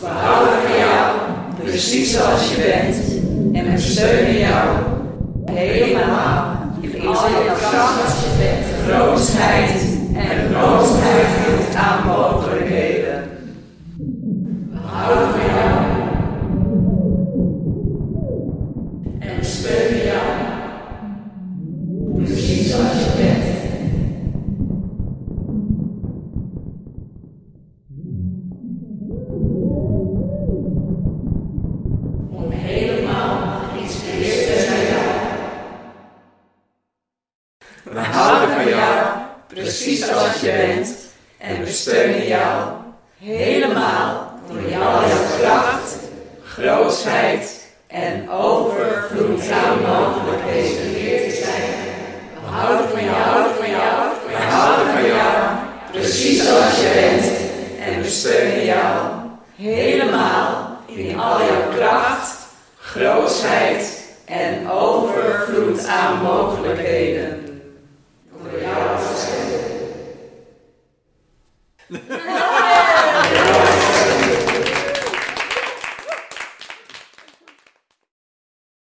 We houden van jou, precies zoals je bent. En we steunen jou. Helemaal. In al je kracht, grootheid We houden van jou, precies zoals je bent. En we steunen jou helemaal door jouw kracht, grootheid en overvloed aan mogelijkheden leer te zijn. We houden van jou, van jou, we houden van jou, precies zoals je bent. En we steunen jou helemaal in al jouw kracht, grootheid en overvloed aan mogelijkheden. no.